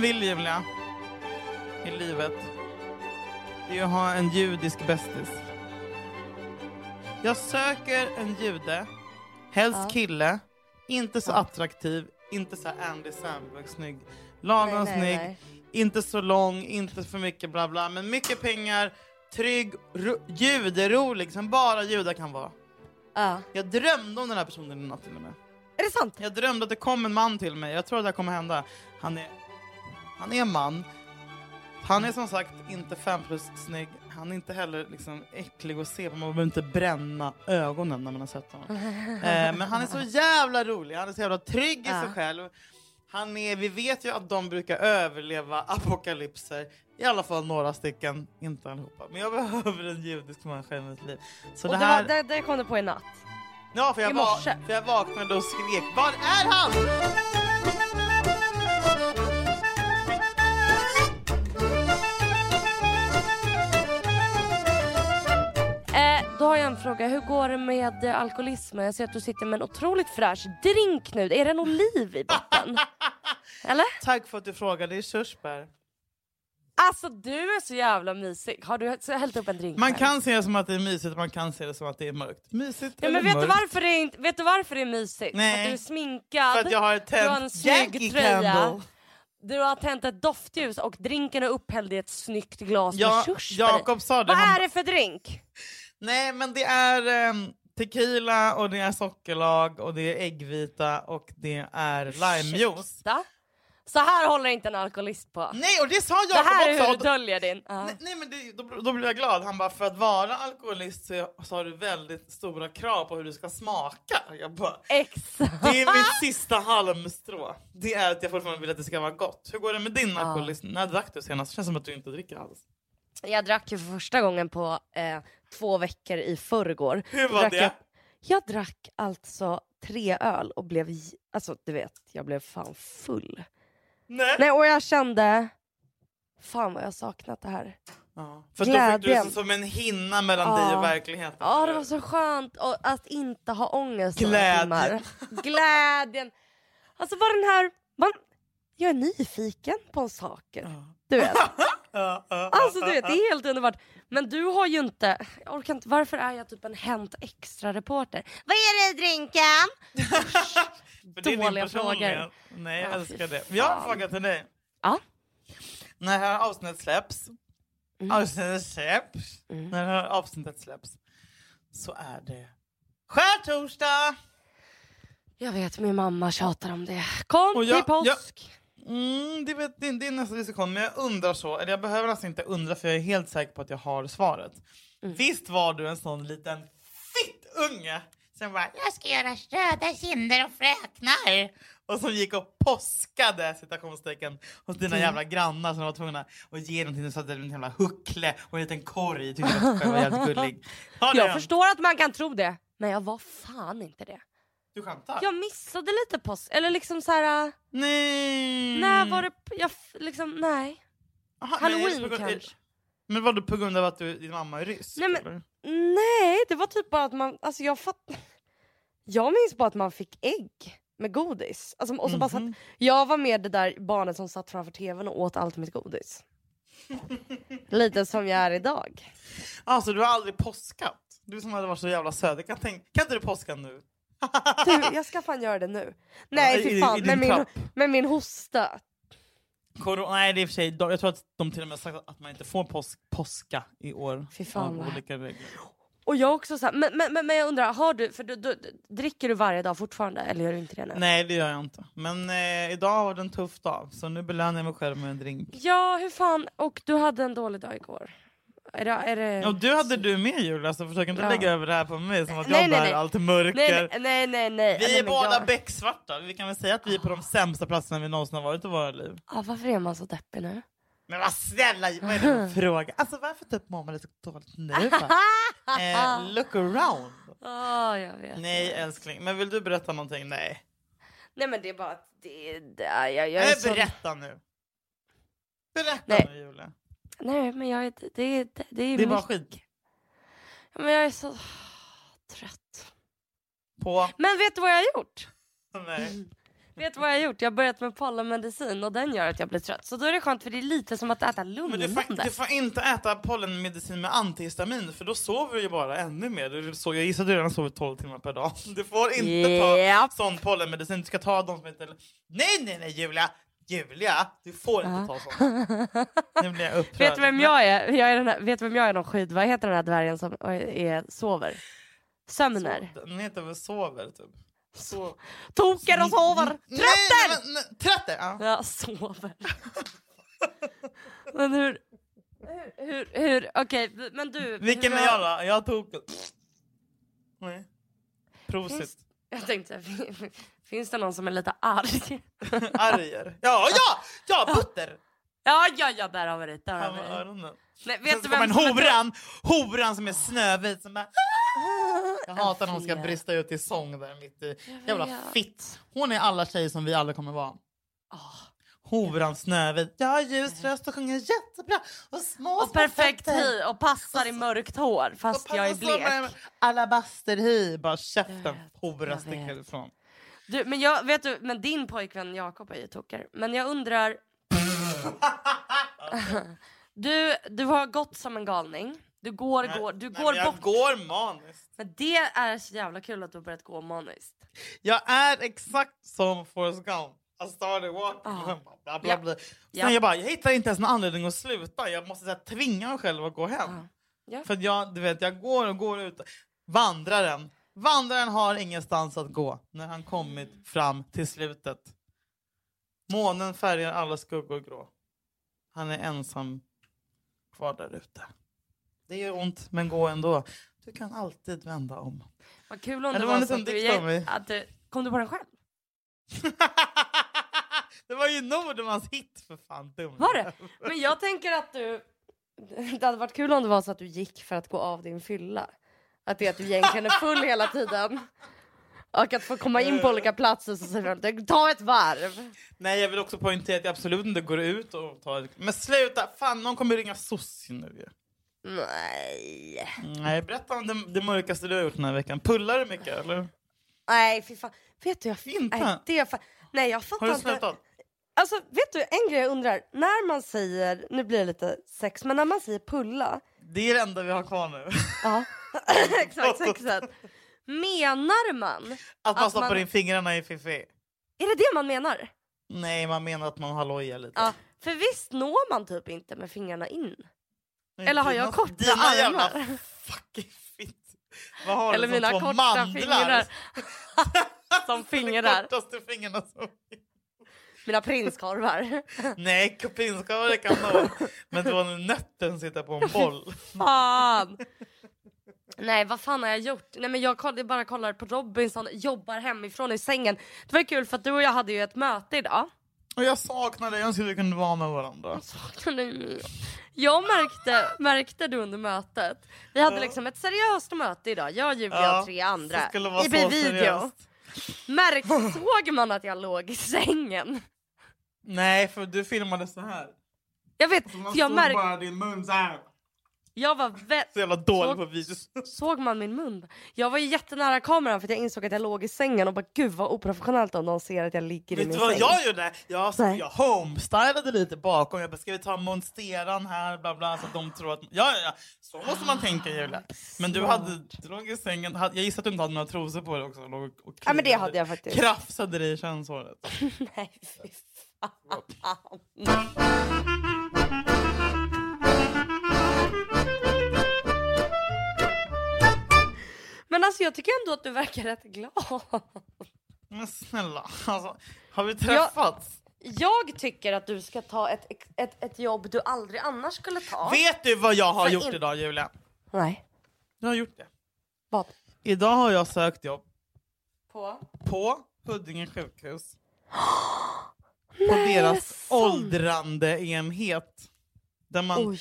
man vill Julia, i livet, det är att ha en judisk bästis. Jag söker en jude, helst Ja. kille, inte så Ja. attraktiv, inte så Andy Samberg snygg, lagom Nej, snygg, nej. inte så lång, inte för mycket bla bla, men mycket pengar, trygg, ro- juderolig som bara judar kan vara. Ja. Jag drömde om den här personen i natt till och med. Är det sant? Jag drömde att det kom en man till mig. Jag tror att det här kommer hända. Han är, han är en man. Han är som sagt inte fem plus snygg. Han är inte heller liksom äcklig att se på. Man behöver inte bränna ögonen när man har sett honom. eh, men han är så jävla rolig. Han är så jävla trygg i Ja. sig själv. Han är, vi vet ju att de brukar överleva apokalypser. I alla fall några stycken, inte allihopa. Men jag behöver en judisk människa i mitt liv. Så Och det det, här... var, det, det kom du på i natt? Ja, för jag, va- för jag vaknade och skrek Var är han? Fråga. Hur går det med eh, alkoholismen? Jag ser att du sitter med en otroligt fräsch drink nu. Är det en oliv i botten? Eller? Tack för att du frågade, det är körsbär. Alltså du är så jävla mysig. Har du hällt upp en drink Man här? kan se det som att det är mysigt, man kan se det som att det är mörkt. Mysigt Ja, men vet du, mörkt? varför det är inte, vet du varför det är mysigt? Nej. För att du är sminkad, För att jag har du har en snygg tröja, du har tänt ett doftljus och drinken är upphälld i ett snyggt glas Ja, med körsbär. Jakob sa det. Vad han- är det för drink? Nej men det är ehm, tequila och det är sockerlag och det är äggvita och det är limejuice. Så här håller inte en alkoholist på. Nej och det sa det Jakob här är också! hur du döljer din... Ja. Nej, nej men det, då, då blir jag glad. Han bara, för att vara alkoholist så, så har du väldigt stora krav på hur du ska smaka. Jag bara, Exakt. det är mitt sista halmstrå. Det är att jag fortfarande vill att det ska vara gott. Hur går det med din Ja. alkoholism? När drack du senast? Det känns som att du inte dricker alls. Jag drack ju för första gången på eh, två veckor i förrgår. Hur var det? Jag, jag drack alltså tre öl och blev, alltså du vet, jag blev fan full. Nej. Nej och jag kände, fan vad jag saknat det här. Ja. För då fick du Glädjen. som en hinna mellan Ja. dig och verkligheten. Ja det var så skönt att inte ha ångest några Glädje. timmar. Glädjen. Alltså var den här, man, jag är nyfiken på saker. Ja. Du vet. Alltså du vet, det är helt underbart. Men du har ju inte, jag orkar inte, varför är jag typ en Hänt Extra-reporter? Vad är det i drinken? Dåliga frågor. Nej jag Ja, älskar det. Jag har en fråga till dig. Ja. När det här avsnittet släpps, Mm. avsnittet släpps, Mm. när det här avsnittet släpps så är det skärtorsdag! Jag vet, min mamma tjatar om det. Kom jag- till påsk! Mm, det, vet, det, det är nästa diskussion, men jag undrar så, eller jag behöver alltså inte undra för jag är helt säker på att jag har svaret. Mm. Visst var du en sån liten fittunge som bara Jag ska göra röda kinder och fräknar. och som gick och påskade citationstecken hos dina Mm. jävla grannar som var tvungna att ge någonting så att det en jävla huckle och en liten korg. Tyckte att var jävligt gullig. Jag förstår att man kan tro det, men jag var fan inte det. Du skämtar? Jag missade lite påsk, eller liksom så här. äh, Nej! när var det, jag liksom, nej. Aha, men är Halloween grund- kanske. Men var det på grund av att du, din mamma är rysk? Nej, men- eller? Nej, det var typ bara att man, alltså jag fatt... Jag minns bara att man fick ägg med godis. Alltså, och så bara satt, Mhm. jag var med det där barnet som satt framför tvn och åt allt mitt godis. Lite som jag är idag. Alltså du har aldrig påskat? Du som hade varit så jävla söt. Kan, tänk, kan inte du påska nu? Du, jag ska fan göra det nu. Nej fy fan, med min, med min hosta. Corona, nej det är för sig, de- jag tror att de till och med sagt att man inte får påsk, påska i år. Fy fan, av olika regler. Och jag också så här, men, men, men, men jag undrar, har du, för du, du, dricker du varje dag fortfarande eller gör du inte det nu? Nej det gör jag inte. Men eh, idag var det en tuff dag så nu belönar jag mig själv med en drink. Ja hur fan, och du hade en dålig dag igår. Är det, är det... Och du hade du med Julia så försök inte Ja. lägga över det här på mig som att Nej, jag nej, bär nej. allt mörker. nej, nej, nej, nej. Vi är båda jag... becksvarta. Vi kan väl säga att vi är på de sämsta platserna vi någonsin har varit i våra liv. Ja, varför är man så deppig nu? Men vad snälla, vad är det för fråga? Alltså varför typ mår man lite dåligt nu? eh, look around. Ja, jag vet. Nej älskling, men vill du berätta någonting? Nej. Nej men det är bara att det, det jag, jag är Nej, så... berätta nu. Berätta Nej. nu Julia. Nej men jag det, det, det, är Det mycket. skit. Men jag är så trött. På... Men vet du vad jag har gjort? Nej. Vet du vad jag har gjort? Jag har börjat med pollenmedicin och den gör att jag blir trött. Så då är det skönt för det är lite som att äta Men du lugnande. får, du får inte äta pollenmedicin med antihistamin för då sover du ju bara ännu mer. Du så, jag gissar att du redan sover 12 timmar per dag. Du får inte Japp. ta sån pollenmedicin. Du ska ta de som inte... Nej, nej, nej Julia! Julia! Du får inte ta sån. Nu blir jag upprörd. Vet du vem jag är? jag är den här, vet du vem jag är någon skit? Vad heter den här dvärgen som är, sover? Sömner. Den heter väl sover typ. Så... Toker och sover! Trötter! nej, Trötter! Ja. Ja, sover. men hur... Hur, hur, hur okej, men du. Vilken är jag då? Jag tog... Nej. Prosit. Jag tänkte, finns det någon som är lite arg? Arger. Ja, ja! Ja, Butter! Ja, ja, ja, där har vi det. Där har vi det. Nej, vet du vem en som är horan, horan som är snövit som bara... Jag hatar när hon ska brista ut i sång där mitt i. Jävla fitt. Hon är alla tjejer som vi alla kommer vara. Ah. Horan Snövit. Jag har ljus röst och sjunger jättebra. Och små Och små perfekt hy och passar i mörkt hår fast jag är blek. Alabasterhy. Bara käften. Hora sticker ifrån. Du, men jag, vet du, men din pojkvän Jakob är ju toker. Men jag undrar... du, du har gått som en galning. Du går, går, du Nej, går jag bort. går maniskt. Men det är så jävla kul att du har börjat gå maniskt. Jag är exakt som Forrest Gump. I started walking. Ah. Bla, bla, Ja. jag bara, jag hittar inte ens någon anledning att sluta. Jag måste så här, tvinga mig själv att gå hem. Ja. Ja. För jag, du vet, jag går och går ut. Vandraren. Vandraren har ingenstans att gå när han kommit fram till slutet. Månen färgar alla skuggor grå. Han är ensam kvar där ute. Det gör ont, men gå ändå. Du kan alltid vända om. Vad kul om det det var var så liten att du, mig. att du... Kom du på den själv? det var ju Nordmans hit för fan. Dum. Var det? Men jag tänker att du... Det hade varit kul om det var så att du gick för att gå av din fylla. Att det är att du egentligen är full hela tiden. Och att få komma in på olika platser så säger du ta ett varv. Nej, jag vill också poängtera att jag absolut inte går ut och tar ett... Men sluta! Fan, någon kommer ringa soc nu ju. Nej. Nej, berätta om det, det mörkaste du har gjort den här veckan. Pullar du mycket eller? Nej fy fan. Vet du, jag, Inte? Nej, det är fan, nej jag fattar Har du inte. slutat? Alltså vet du en grej jag undrar. När man säger, nu blir det lite sex, men när man säger pulla. Det är det enda vi har kvar nu. Ja. Exakt sexet. Menar man? Att man Att stoppar man- in fingrarna i fiffi. Är det det man menar? Nej, man menar att man hallojar lite. Ja. För visst når man typ inte med fingrarna in? Nej, eller har jag korta dina armar? jävla fucking fitt. Vad har Eller du som mina två korta mandlar? fingrar. Som fingrar. Kortaste fingrarna som... Mina prinskorvar. Nej, kupinskavare kan nå. Men det var när nötten sitter på en boll. Fan! Nej vad fan har jag gjort? Nej men jag koll- bara kollar på Robinson, jobbar hemifrån i sängen. Det var kul för att du och jag hade ju ett möte idag. Och jag saknar dig, jag önskar vi kunde vara med varandra. Jag märkte, märkte du under mötet, vi hade liksom ett seriöst möte idag, jag, Julia och tre andra. I video. Märk, såg man att jag låg i sängen? Nej, för du filmade så här. Jag vet, Så man jag märkte, bara din mun så här. Jag var Så jävla dålig Såg- på videos. Såg man min mun? Jag var ju jättenära kameran för att jag insåg att jag låg i sängen och bara gud vad oprofessionellt om någon ser att jag ligger i Vet min du vad säng. jag gjorde? Jag, Nej. jag homestylade lite bakom. Jag bara, ska vi ta monsteran här? Bla, bla, så att de tror att... Ja, ja. Så måste man tänka Julia. Men du, hade, du låg i sängen. Jag gissar att du inte hade några trosor på dig också. Låg och, och Ja men det hade jag faktiskt. Krafsade dig i könshåret. Nej fy fan. Men alltså jag tycker ändå att du verkar rätt glad. Men snälla, alltså, har vi träffats? Jag tycker att du ska ta ett, ett, ett jobb du aldrig annars skulle ta. Vet du vad jag har För gjort in- idag Julia? Nej. Jag har gjort det. Vad? Idag har jag sökt jobb På? på Huddinge sjukhus. på deras sant? åldrande enhet. Där man, Oj.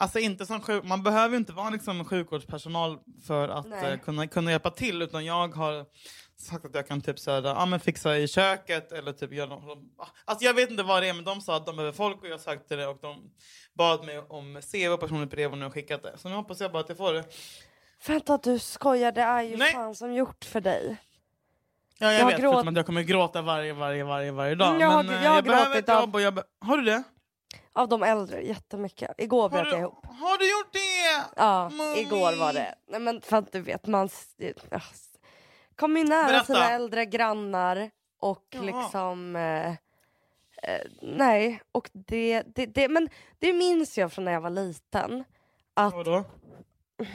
Alltså inte som sjuk, man behöver inte vara liksom sjukvårdspersonal för att eh, kunna, kunna hjälpa till utan jag har sagt att jag kan typ så här, ja, men fixa i köket eller typ göra något. Alltså jag vet inte vad det är men de sa att de behöver folk och jag sökte det och de bad mig om CV och personligt brev och nu har jag skickat det. Så nu hoppas jag bara att jag får det. Vänta du skojar, det är ju Nej. fan som gjort för dig. Ja, jag, Jag vet, gråt- förutom att jag kommer gråta varje, varje, varje, varje dag. Mm, jag men eh, jag har jag behöver ett jobb och jag be- Har du det? Av de äldre, jättemycket. Igår bröt jag ihop. har du gjort det? Ja, Mommy. igår var det. Nej, men för att du vet, man ja, kom ju nära Berätta. sina äldre grannar och Ja. liksom... Eh, eh, nej, och det, det, det, men det minns jag från när jag var liten. Att, Vadå?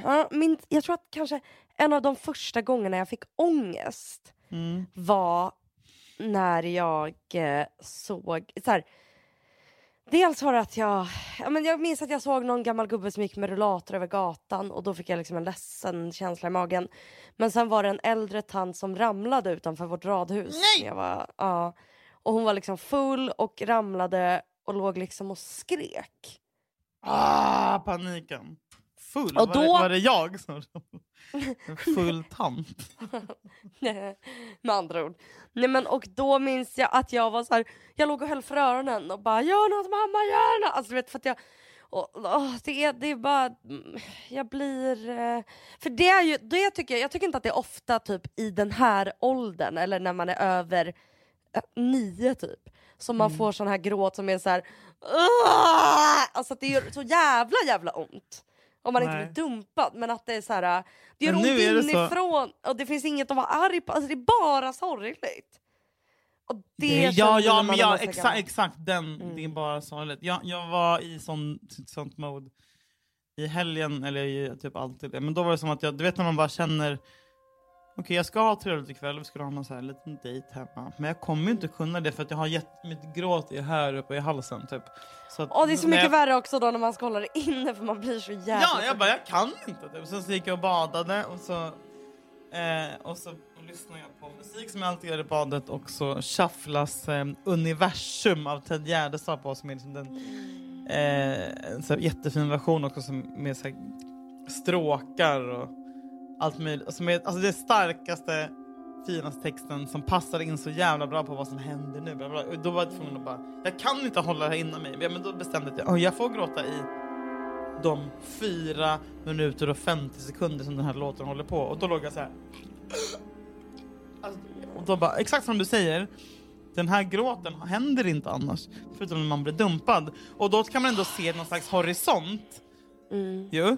ja, min, jag tror att kanske en av de första gångerna jag fick ångest Mm. var när jag eh, såg... Så här, dels var det att jag... Ja, men jag minns att jag såg någon gammal gubbe som gick med rullator över gatan och då fick jag liksom en ledsen känsla i magen. Men sen var det en äldre tant som ramlade utanför vårt radhus. Nej! Jag var, ja, och hon var liksom full och ramlade och låg liksom och skrek. Ah, paniken. Full? Och var, det, då- var det jag som En full tant? med andra ord. Nej, men, och då minns jag att jag var så här, jag låg och höll för öronen och bara gör något mamma, gör något! Alltså, vet, för jag, och, åh, det, är, det är bara, mm, jag blir... Eh, för det är ju, det tycker jag, jag tycker inte att det är ofta typ i den här åldern eller när man är över eh, nio typ. Som man får sån här gråt som är så här. Alltså det gör så jävla jävla ont. Om man inte Nej. blir dumpad. Men att det är så här. Det gör Men ont är det inifrån och det finns inget att vara arg på. Alltså det är bara sorgligt. Och det, Det, ja, ja, men ja, exakt, exakt den, Mm. det är bara sorgligt. Jag, jag var i sån, sånt mode i helgen, eller i typ alltid. Men då var det som att jag, du vet när man bara känner Okej jag ska ha trevligt ikväll, vi ska ha någon så här liten dejt hemma. Men jag kommer ju inte kunna det för att jag har gett, mitt gråt är här uppe i halsen typ. Så att, Och det är så mycket jag, värre också då när man ska hålla det inne för man blir så jävla... Ja, jag bara jag kan inte typ. Sen så gick jag och badade och så Eh, och så lyssnar jag på musik som jag alltid gör i badet och så shufflas eh, Universum av Ted Gärdestad på som är liksom den, eh, en så jättefin version också som med så här stråkar och allt möjligt. Som är, alltså det starkaste, finaste texten som passar in så jävla bra på vad som händer nu. Bla bla. Och då var jag tvungen att bara, jag kan inte hålla det här inom mig. Ja, men då bestämde jag att jag, jag får gråta i de fyra minuter och 50 sekunder som den här låten håller på. Och då låg jag så här. Alltså, och då bara, exakt som du säger, den här gråten händer inte annars. Förutom när man blir dumpad. Och då kan man ändå se någon slags horisont. Mm. Jo.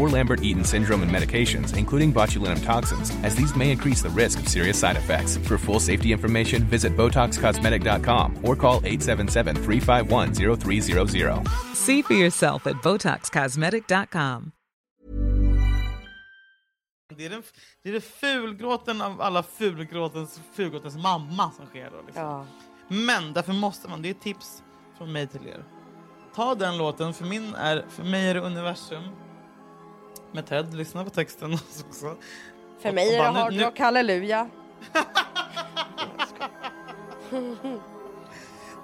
or Lambert-Eaton syndrome and medications, including botulinum toxins, as these may increase the risk of serious side effects. For full safety information, visit BotoxCosmetic.com or call 877-351-0300. See for yourself at BotoxCosmetic.com. Det är, den, det är det fulgråten av alla fulgråtens, fulgråtens mamma som sker då. Liksom. Ja. Men därför måste man, det är ett tips från mig till er. Ta den låten, för, min är, för mig är det universum. Med Ted, lyssna på texten också. För mig är det bara, nu- hardrock halleluja.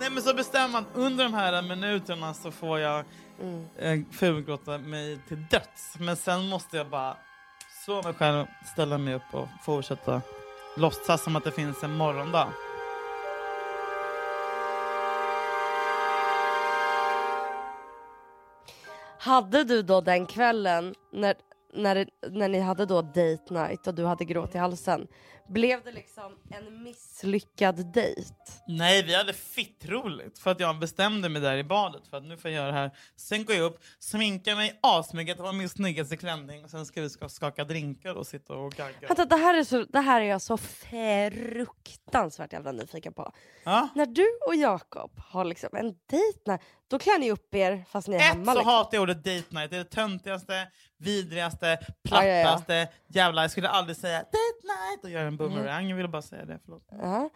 Nej men så bestämmer man under de här minuterna så får jag Mm. eh, fulgråta mig till döds. Men sen måste jag bara slå mig själv, ställa mig upp och fortsätta låtsas som att det finns en morgondag. Hade du då den kvällen när, när, när ni hade då date night och du hade gråt i halsen. Blev det liksom en misslyckad dejt? Nej, vi hade fitt roligt för att jag bestämde mig där i badet för att nu får jag göra det här. Sen går jag upp, sminkar mig asmycket, har min snyggaste klänning och sen ska vi ska skaka drinkar och sitta och gagga. Vänta, det här, är så, det här är jag så fruktansvärt jävla nyfiken på. Ja? När du och Jakob har liksom en dejt när Då klär ni upp er fast ni är Ett hemma. så liksom. hatar jag ordet date night. Det är det töntigaste, vidrigaste, Ja, ja, ja. plattaste. Jävlar, jag skulle aldrig säga date night och göra en en mm. boomerang. Jag ville bara säga det. Förlåt. Ja.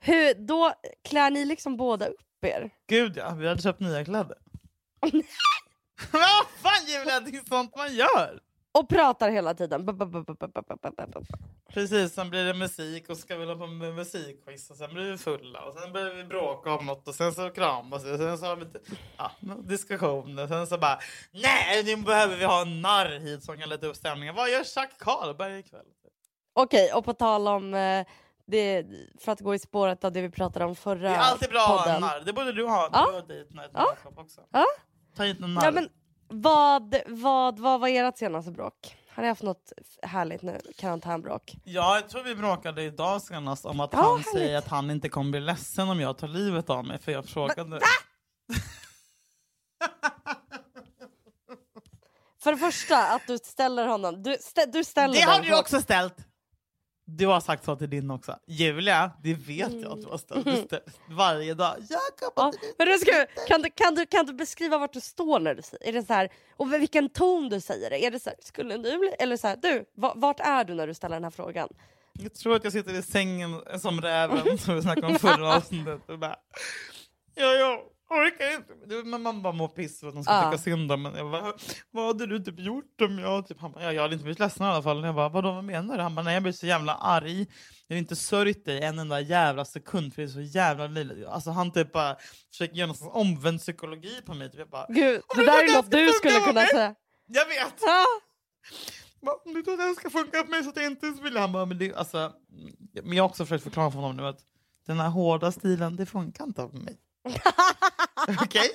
Hur, då klär ni liksom båda upp er? Gud ja, vi hade köpt nya kläder. Vad fan Julia, det är sånt man gör! Och pratar hela tiden. Precis, sen blir det musik och ska vi hålla på med musikquiz och sen blir vi fulla och sen börjar vi bråka om något och sen så kramas vi och sen så har vi ja, diskussioner. Sen så bara nej, nu behöver vi ha en narr hit som kan leta upp stämningen. Vad gör Jack Karlberg ikväll? Okej, och på tal om eh, det, för att gå i spåret av det vi pratade om förra Det är alltid bra att ha en podden. narr. Det borde du ha. Ja. Du har night med Ja. Också. Ja. Ta hit en narr. Ja, men vad, vad, vad var ert senaste bråk? Har ni haft något härligt nu? Karantänbråk? Ja, jag tror vi bråkade idag senast om att Ja, han härligt. säger att han inte kommer bli ledsen om jag tar livet av mig för jag frågade. För det första, att du ställer honom... Du, stä, du ställer Det den har du frågan. också ställt! Du har sagt så till din också. Julia, det vet jag att du har. Du ställt varje dag. Jakob, Ja, men du ska, kan, du, kan, du, kan du beskriva vart du står när du säger är det så här, och vilken ton du säger det? Är det så här, skulle du eller så här, du, va- vart är du när du ställer den här frågan? jag tror att jag sitter i sängen som räven som vi snackade om förra avsnittet. Och bara, ja, jag orkar inte. Men man bara mår piss för att de ska Ja. tycka synd om en. Jag bara, vad hade du typ gjort om jag... Typ, han bara, ja, jag hade inte blivit ledsen i alla fall. Jag bara, vadå, vad menar du? Han bara, nej jag blir så jävla arg. Jag har inte sörjt dig en enda jävla sekund för det är så jävla löjligt. Alltså han typ bara försöker göra någon omvänd psykologi på mig. Typ, jag bara, Gud, men det där är något du skulle kunna med. säga. jag vet! Ja. Om du tror att det här ska funka för mig så att jag inte vill han bara, men, det, alltså, men jag har också försökt förklara för honom nu att den här hårda stilen, det funkar inte på mig. Okej?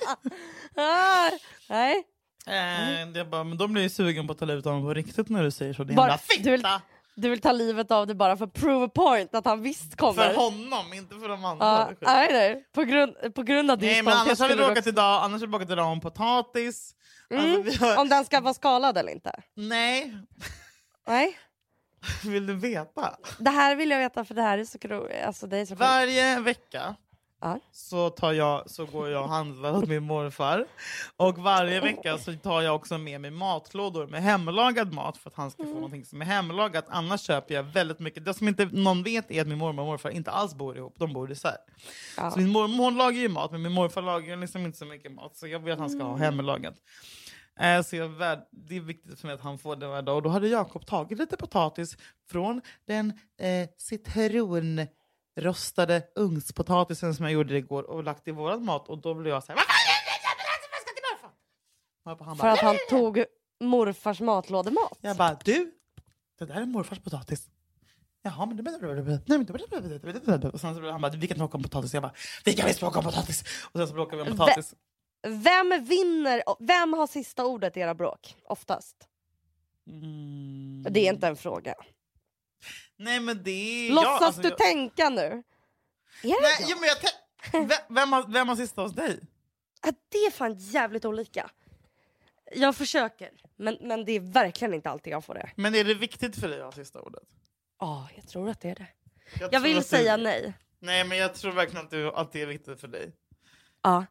Ah, nej. Eh, jag bara, men då blir jag sugen på att ta livet av honom på riktigt när du säger så. Din Bara- jävla fitta! du vill- Du vill ta livet av det bara för att prove a point, att han visst kommer. För honom, inte för de andra. Ja, nej, nej. På, grund, på grund av din Nej men annars har vi bråkat idag, annars vi bråkat idag om potatis. Alltså, Mm. vi har... Om den ska vara skalad eller inte. Nej, Nej. vill du veta? Det här vill jag veta för det här är så. Alltså, det är så sjukt. Varje vecka Ja. så, tar jag, så går jag och handlar hos min morfar. Och varje vecka så tar jag också med mig matlådor med hemlagad mat för att han ska få någonting som är hemlagat. Annars köper jag väldigt mycket. Det som inte någon vet är att min mormor och morfar inte alls bor ihop, de bor isär. Ja. Så min mormor hon lagar ju mat, men min morfar lagar liksom inte så mycket mat. Så jag vill att han ska ha hemlagat. Eh, så jag, det är viktigt för mig att han får det varje dag. Och då hade Jakob tagit lite potatis från den eh, citronrostade ugnspotatisen som jag gjorde igår och lagt i våran mat. Och då blev jag så här... För att han tog morfars matlådemat. jag bara, du, det där är morfars potatis. Jaha, men det... Och sen så han bara, vi kan bråka om potatis. Jag bara, vi kan visst bråka om potatis. Och sen så bråkade vi om potatis. Vem vinner? Vem har sista ordet i era bråk? Oftast. Mm. Det är inte en fråga. Nej men det är... Låtsas ja, alltså, du jag... tänka nu? Det Nej, jag? jo, men jag vem, vem, har, vem har sista hos dig? Ja, det är fan jävligt olika. Jag försöker, men, men det är verkligen inte alltid jag får det. Men är det viktigt för dig att ha sista ordet? Ja, jag tror att det är det. Jag tror vill att säga du... nej. Nej men jag tror verkligen att, du, att det är viktigt för dig. Ja.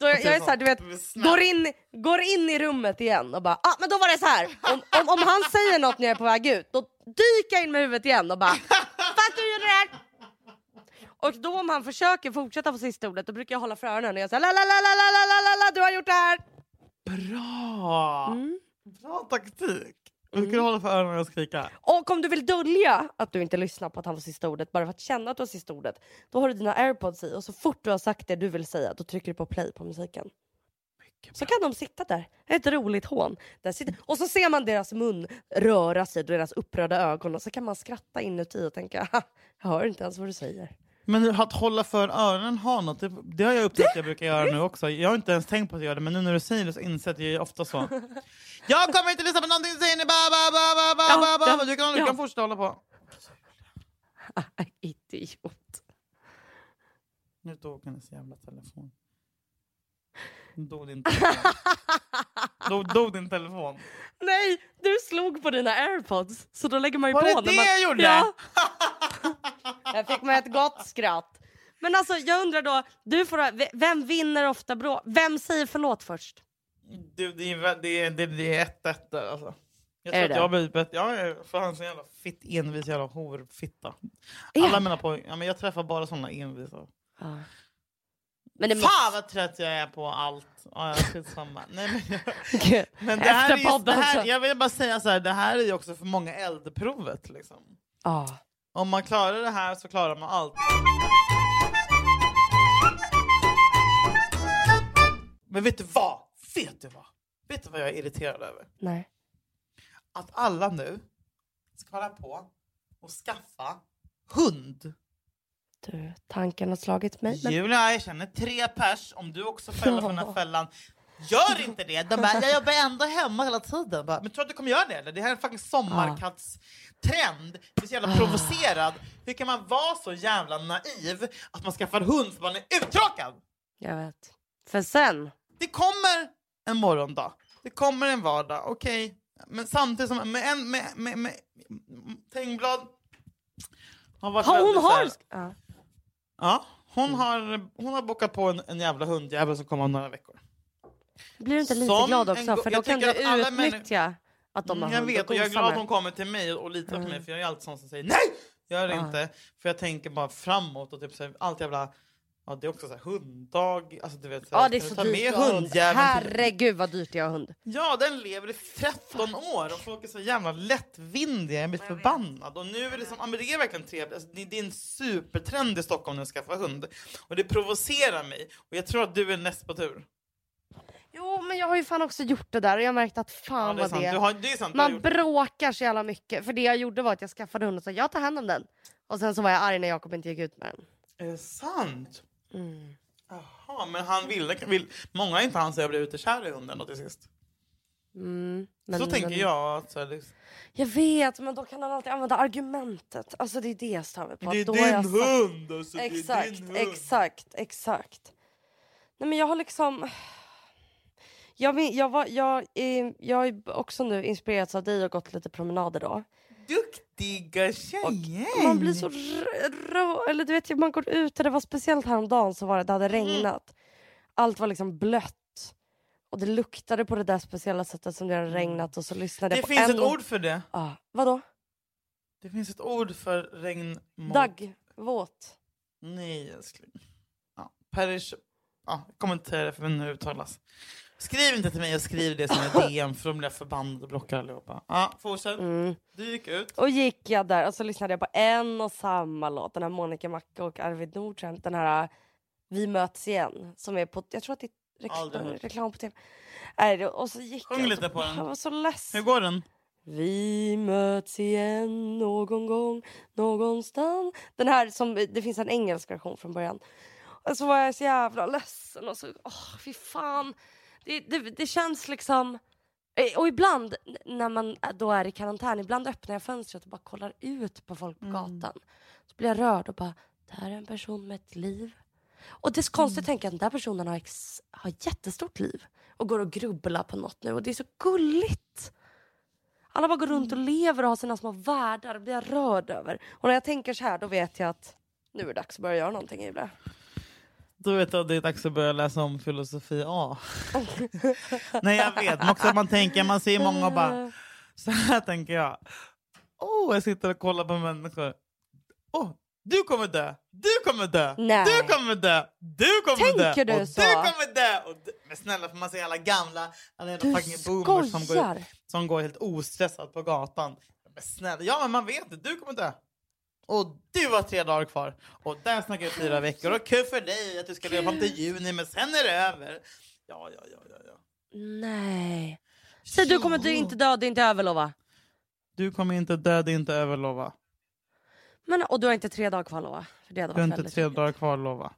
Då, jag, är så här, du vet, går in, går in i rummet igen och bara ah, men då var det så här. Om, om, om han säger något när jag är på väg ut, då dyker jag in med huvudet igen och bara Fast du gjorde det här! Och då om han försöker fortsätta på sista ordet, då brukar jag hålla för öronen och jag säger la la la la la la la la du har gjort det här! Bra! Mm. Bra taktik! Du kan hålla för öronen och skrika. Och om du vill dölja att du inte lyssnar på att han får sista ordet bara för att känna att du har sista ordet, då har du dina airpods i och så fort du har sagt det du vill säga, då trycker du på play på musiken. Så kan de sitta där, ett roligt hån. Där sitter, och så ser man deras mun röra sig, deras upprörda ögon och så kan man skratta inuti och tänka "Ha, jag hör inte ens vad du säger. Men att hålla för öronen har något, det, det har jag upptäckt att jag brukar göra nu också. Jag har inte ens tänkt på att göra det, men nu när du säger det så inser jag ofta så. Jag kommer inte lyssna på någonting du säger, ni ba, ba, ba, ba, ba, ba, ba. Du kan, du kan fortsätta hålla på. Idiot. Nu dog hennes jävla telefon. Dog din telefon. dog, dog din telefon. Nej, du slog på dina airpods så då lägger man ju Var på. det det man... jag gjorde? Ja. jag fick med ett gott skratt. Men alltså jag undrar då, du får, vem vinner ofta bråk? Vem säger förlåt först? Det, det, är vä- det, är- det, det är ett ett där alltså. Jag Är tror att jag blivit bättre. Ja, jag är- för han är så jävla fitt envis jävla horfitta. Alla mina pojkar, ja, men jag träffar bara såna envisa. Ja. Men det Fan vad trött jag är på allt. Ja, skitsamma. Nej, men måste... men det här är Efter just, det här, jag vill bara säga så här, det här är ju också för många eldprovet. Liksom. Ja. Om man klarar det här så klarar man allt. Men vet du vad? Vet du vad? Vet du vad jag är irriterad över? Nej. Att alla nu ska hålla på och skaffa hund. Du, tanken har slagit mig. Men... Julia, jag känner tre pers. Om du också faller för den här fällan. Gör inte det! De bara, jag jobbar ändå hemma hela tiden. Bara, Men tror du att du kommer göra det? Eller? Det här är en fucking sommarkattstrend. Du är så jävla provocerad. Hur kan man vara så jävla naiv att man skaffar hund för man är uttråkad? Jag vet. För sen, Det kommer en morgondag. Det kommer en vardag, okej. Men samtidigt som med en med, med, med, Tengblad har varit har hon har... Ja. Ja, hon har, hon har bokat på en, en jävla hundjävel som kommer om några veckor. Blir du inte lite Som glad en också? go- För då jag kan du tycker att alla människor- utnyttja att de har Mm, jag hund vet och jag är glad att med. hon kommer till mig och litar på mig Mm. för jag är alltid sån som säger nej! Gör det inte. För jag tänker bara framåt och typ så här, allt jävla... Ja det är också så här hunddag. Alltså du vet så här, Ja det är så ta dyrt med hundjäveln Herregud vad dyrt det är att ha hund. Ja, den lever i 13 år och folk är så jävla lättvindiga. Jag blir förbannad. Och nu är det som, ja, men det är verkligen trevligt. Alltså, det, det är en supertrend i Stockholm nu att skaffa hund. Och det provocerar mig. Och jag tror att du är näst på tur. Jo men jag har ju fan också gjort det där och jag har märkt att Ja, fan det är vad det har, det är sant. har Man bråkar så jävla mycket. För det jag gjorde var att jag skaffade hund och sa jag tar hand om den. Och sen så var jag arg när Jakob inte gick ut med den. Är det sant? Mm. Jaha, men han ville... Vill, många har inte han sig att bli utekär i hunden då till sist. Mm, men- så tänker men- jag. Att, så liksom, Jag vet men då kan han alltid använda argumentet. Alltså det är det jag stör mig på. det är jag din sagt- hund! Alltså, Exakt, det är din hund. exakt, exakt. Nej men jag har liksom... Jag, jag, var, jag, är, jag har också nu inspirerats av dig och gått lite promenader då. Duktiga tjejer! Man blir så rö... Eller du vet, man går ut och det var speciellt häromdagen så var det, det hade Mm. regnat. Allt var liksom blött. Och det luktade på det där speciella sättet som det hade regnat och så lyssnade Det jag på finns en ett ord för det. Ah, vadå? Det finns ett ord för regn... mot- Dagg? Våt? Nej älskling. Ja, perish... Ja, säga det för hur det uttalas. Skriv inte till mig och skriv det som är DM för då blir jag förbannad och blockar allihopa. Ja, fortsätt. Mm. Du gick ut. Och gick jag där och så lyssnade jag på en och samma låt. Den här Monica Macka och Arvid Nordström. Den här Vi möts igen. Som är på, jag tror att det är Aldrig reklam, på tv. Och så gick Sjung jag. lite på den. Jag var så ledsen. Hur går den? Vi möts igen någon gång, någonstans. Den här som, det finns en engelsk version från början. Och så var jag så jävla ledsen och så, åh fy fan. Det, det, det känns liksom, eh, och ibland när man då är i karantän, ibland öppnar jag fönstret och bara kollar ut på folk på gatan. Så blir jag rörd och bara, det här är en person med ett liv. Och det är så konstigt att tänka att den där personen har, ex, har jättestort liv och går och grubblar på något nu och det är så gulligt. Alla bara går runt och lever och har sina små världar. Det blir jag rörd över. Och när jag tänker så här då vet jag att nu är det dags att börja göra någonting Julia. Då vet jag att det är dags att börja läsa om filosofi A. Nej jag vet, också man tänker, man ser många och bara, så här tänker jag. Oh, jag sitter och kollar på människor. Åh, du kommer dö, du kommer dö, Nej. du kommer dö, du kommer dö, Tänker du och så? du kommer dö. Och du... Men snälla, får man se alla gamla, alla jävla Du fucking boomers som går, som går helt ostressat på gatan. Men snälla, ja men man vet det, du kommer dö. Och du har tre dagar kvar. Och där snackar vi fyra veckor. Och kul för dig att du ska leva fram till juni, men sen är det över. Ja, ja, ja, ja. ja. Nej. Säg du kommer du inte dö, det är inte överlova. Du kommer inte dö, det är inte över, lova. Men, och du har inte tre dagar kvar lova. För det hade Du har inte tre tråkigt. dagar kvar, lova.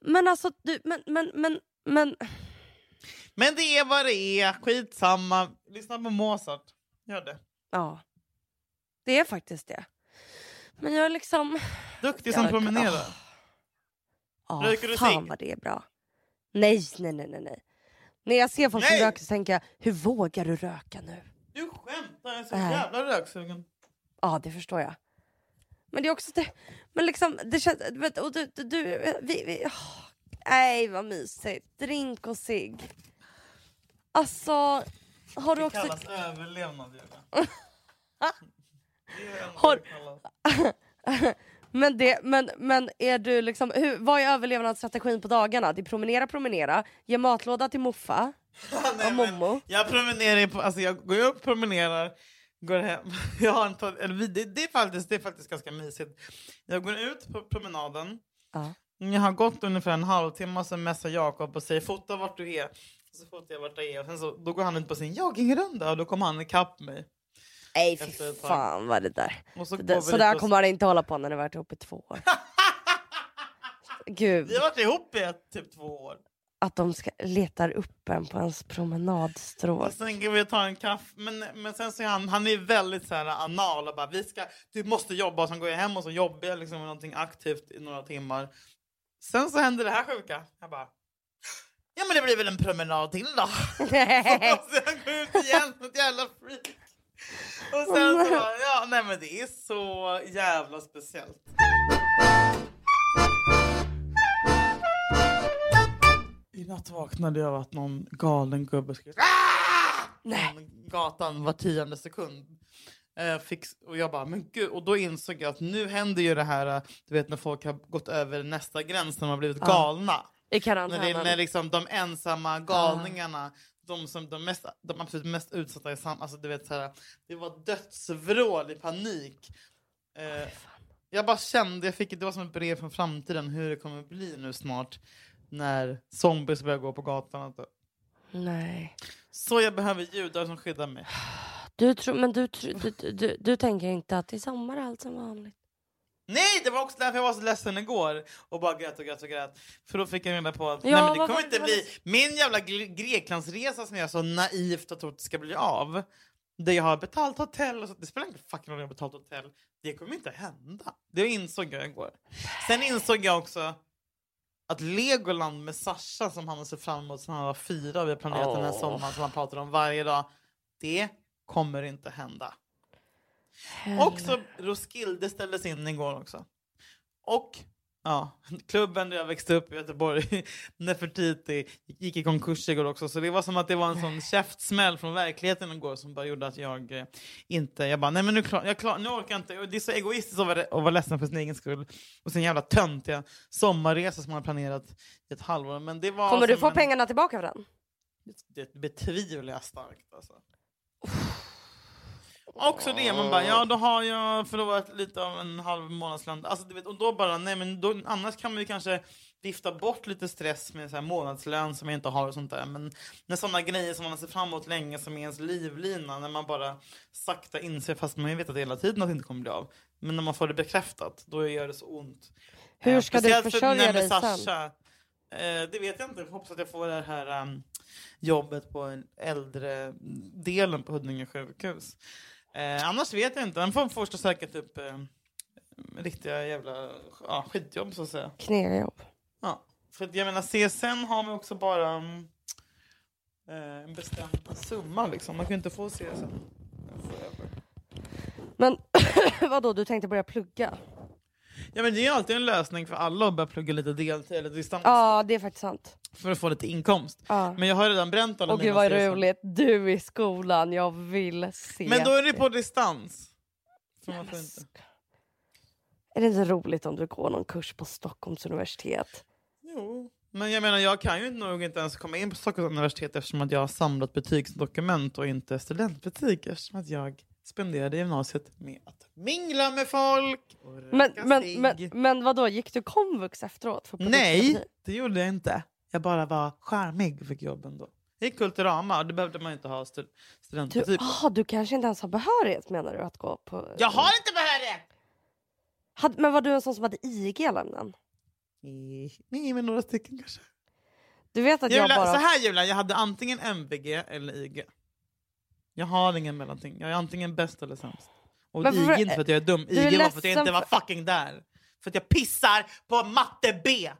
Men alltså, du, men, men, men, men. Men det är vad det är, skitsamma. Lyssna på Mozart. Gör det. Ja. Det är faktiskt det. Men jag är liksom... Duktig som promenerar. Ja, Röker du fan cigg? vad det är bra. Nej, nej, nej, nej. nej. När jag ser folk Nej! som röker så tänker jag, hur vågar du röka nu? Du skämtar, jag är så Nej. jävla röksugen. Ja, det förstår jag. Men det är också det, men liksom det känns, vet, och du, du, du vi, vi, åh, nej vad mysigt. Drink och cigg. Alltså, har du Det också... kallas överlevnad Julia. Har-. Men, det, men, men är du liksom, hur, vad är överlevnadsstrategin på dagarna? Det är promenera, promenera, ge matlåda till muffa Nej, och mommo. Jag promenerar på, alltså jag går upp, promenerar, går hem. Jag har inte, eller det, det, är faktiskt, det är faktiskt ganska mysigt. Jag går ut på promenaden. Ja. Jag har gått ungefär en halvtimme så messar Jakob och säger fota vart du är. Så fotar jag vart jag är och sen så, då går han ut på sin joggingrunda och då kommer han ikapp mig. Nej fy fan vad det där. Så Det så där kommer han inte hålla på när ni varit ihop i två år. Gud, Vi har varit ihop i ett, typ två år. att de ska, letar upp en på ens promenadstråk. Sen går vi tar en kaffe. Men, men sen så är han, han är väldigt så här anal och bara vi ska, du måste jobba och sen går jag hem och så jobbar jag liksom med någonting aktivt i några timmar. Sen så händer det här sjuka. Jag bara Ja men det blir väl en promenad till då. och sen går jag ut igen ett jävla freak. Och sen så bara, ja nej men det är så jävla speciellt. I natt vaknade jag av att någon galen gubbe skrek Nej. gatan var tionde sekund. Eh, fick, och jag bara, men gud, och då insåg jag att nu händer ju det här, eh, du vet när folk har gått över nästa gräns, när de har blivit Ja. galna. I När, det, när liksom de ensamma galningarna, de som de, mest, de absolut mest utsatta i samhället, alltså du vet så här, det var dödsvrål i panik. Eh, jag bara kände, jag fick, det var som ett brev från framtiden hur det kommer bli nu snart när zombies börjar gå på gatan. Nej. Så jag behöver judar som skyddar mig. Du, tror, men du, du, du, du, du tänker inte att i sommar är allt som vanligt? Nej, det var också därför jag var så ledsen igår och bara grät och grät och grät. För då fick jag reda på att Ja, nej, men det kommer inte bli min jävla Gre- Greklandsresa som jag så naivt har trott ska bli av. Där jag har betalt hotell och så. Det spelar ingen fucking roll om jag har betalt hotell. Det kommer inte hända. Det insåg jag igår. Sen insåg jag också att Legoland med Sasha som han har sett fram emot sedan han var fyra, vi har planerat den här sommaren som han pratar om varje dag. Det kommer inte hända. Också Roskilde ställdes in igår också. Och ja, klubben där jag växte upp i Göteborg, Nefertiti, gick i konkurs igår också. Så det var som att det var en sån käftsmäll från verkligheten igår som bara gjorde att jag eh, inte... Jag bara, nej men nu, klar, jag klar, nu orkar jag inte. Och Det är så egoistiskt att vara, att vara ledsen för sin egen skull. Och sen jävla töntiga sommarresa som man har planerat i ett halvår. Men det var Kommer du få en, pengarna tillbaka för den? Det betvivlar jag starkt alltså. Också det, man bara, ja då har jag förlorat lite av en halv månadslön. Alltså, du vet, och då bara, nej men då, annars kan man ju kanske vifta bort lite stress med så här månadslön som jag inte har och sånt där. Men när sådana grejer som man har sett fram emot länge som är ens livlina, när man bara sakta inser, fast man vet att hela tiden att det inte kommer bli av. Men när man får det bekräftat, då gör det så ont. Hur Eh, ska du speciellt för- försörja med dig? Sasha, eh, det vet jag inte. Jag hoppas att jag får det här um, jobbet på en äldre delen på Huddinge sjukhus. Eh, annars vet jag inte. Han får först söka typ eh, riktiga jävla ja, skitjobb så att säga. Knäjobb. Ja. För att jag menar CSN har man också bara um, eh, en bestämd summa liksom. Man kan ju inte få CSN. Men vadå, du tänkte börja plugga? Ja men det är alltid en lösning för alla att börja plugga lite deltid eller distans Ja, det är faktiskt sant. för att få lite inkomst. Ja. Men jag har redan bränt alla Och gud mina vad CSN. roligt, du i skolan, jag vill se Men då är det på distans. Så man får inte. Är det inte roligt om du går någon kurs på Stockholms universitet? Jo. Men jag menar, jag kan ju nog inte ens komma in på Stockholms universitet eftersom att jag har samlat betygsdokument och inte studentbetyg eftersom att jag spenderade gymnasiet med att mingla med folk och Men, röka men, men, men vadå, gick du komvux efteråt? För Nej, det gjorde jag inte. Jag bara var charmig och fick jobben då. Jag gick Kulturama och det behövde man inte ha stu- Du, studentbetyg på. ah, du kanske inte ens har behörighet menar du att gå på? Jag har inte behörighet! Hade, men var du en sån som hade IG i alla ämnen? Nej, men några stycken kanske. Du vet att jag Julia, bara... Så här Julia, jag hade antingen MVG eller IG. Jag har ingen mellanting. Jag är antingen bäst eller sämst. Och IG för- inte för att jag är dum, är IG var för att jag inte var fucking där. För att jag pissar på matte B!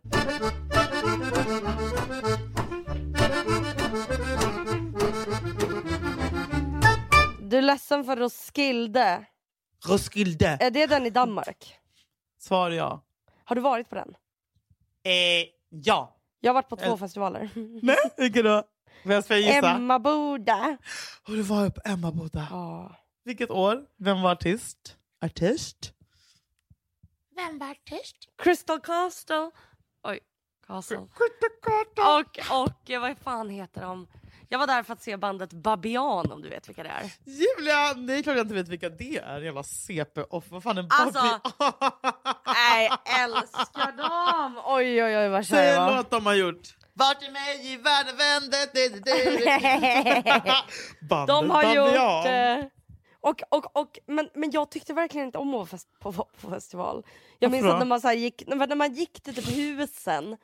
Du är ledsen för Roskilde. Roskilde! Är det den i Danmark? Svar ja. Har du varit på den? Eh, ja. Jag har varit på två Eh. festivaler. Nej, vilken då? Jag ska gissa? Emma Boda. Har du varit på Emmaboda? Ja. Vilket år? Vem var artist? Artist? Vem var tyst? Crystal Castle. Oj, Castle. Och, och eh, vad fan heter de? Jag var där för att se bandet Babian om du vet vilka det är. Julia! Är klart jag inte vet vilka det är. Jävla CP-off. Vad fan är Alltså, Bobby? Nej, älskar dem! Oj, oj, oj vad kär Säg jag en var. låt de har gjort. Vart är mig i världen vände? Du, du, du, du. Bandet De har gjort... Eh, och, och, och, men, men jag tyckte verkligen inte om att vara fest, på, på festival. Jag minns att när man, så här, gick, när, när man gick till typ husen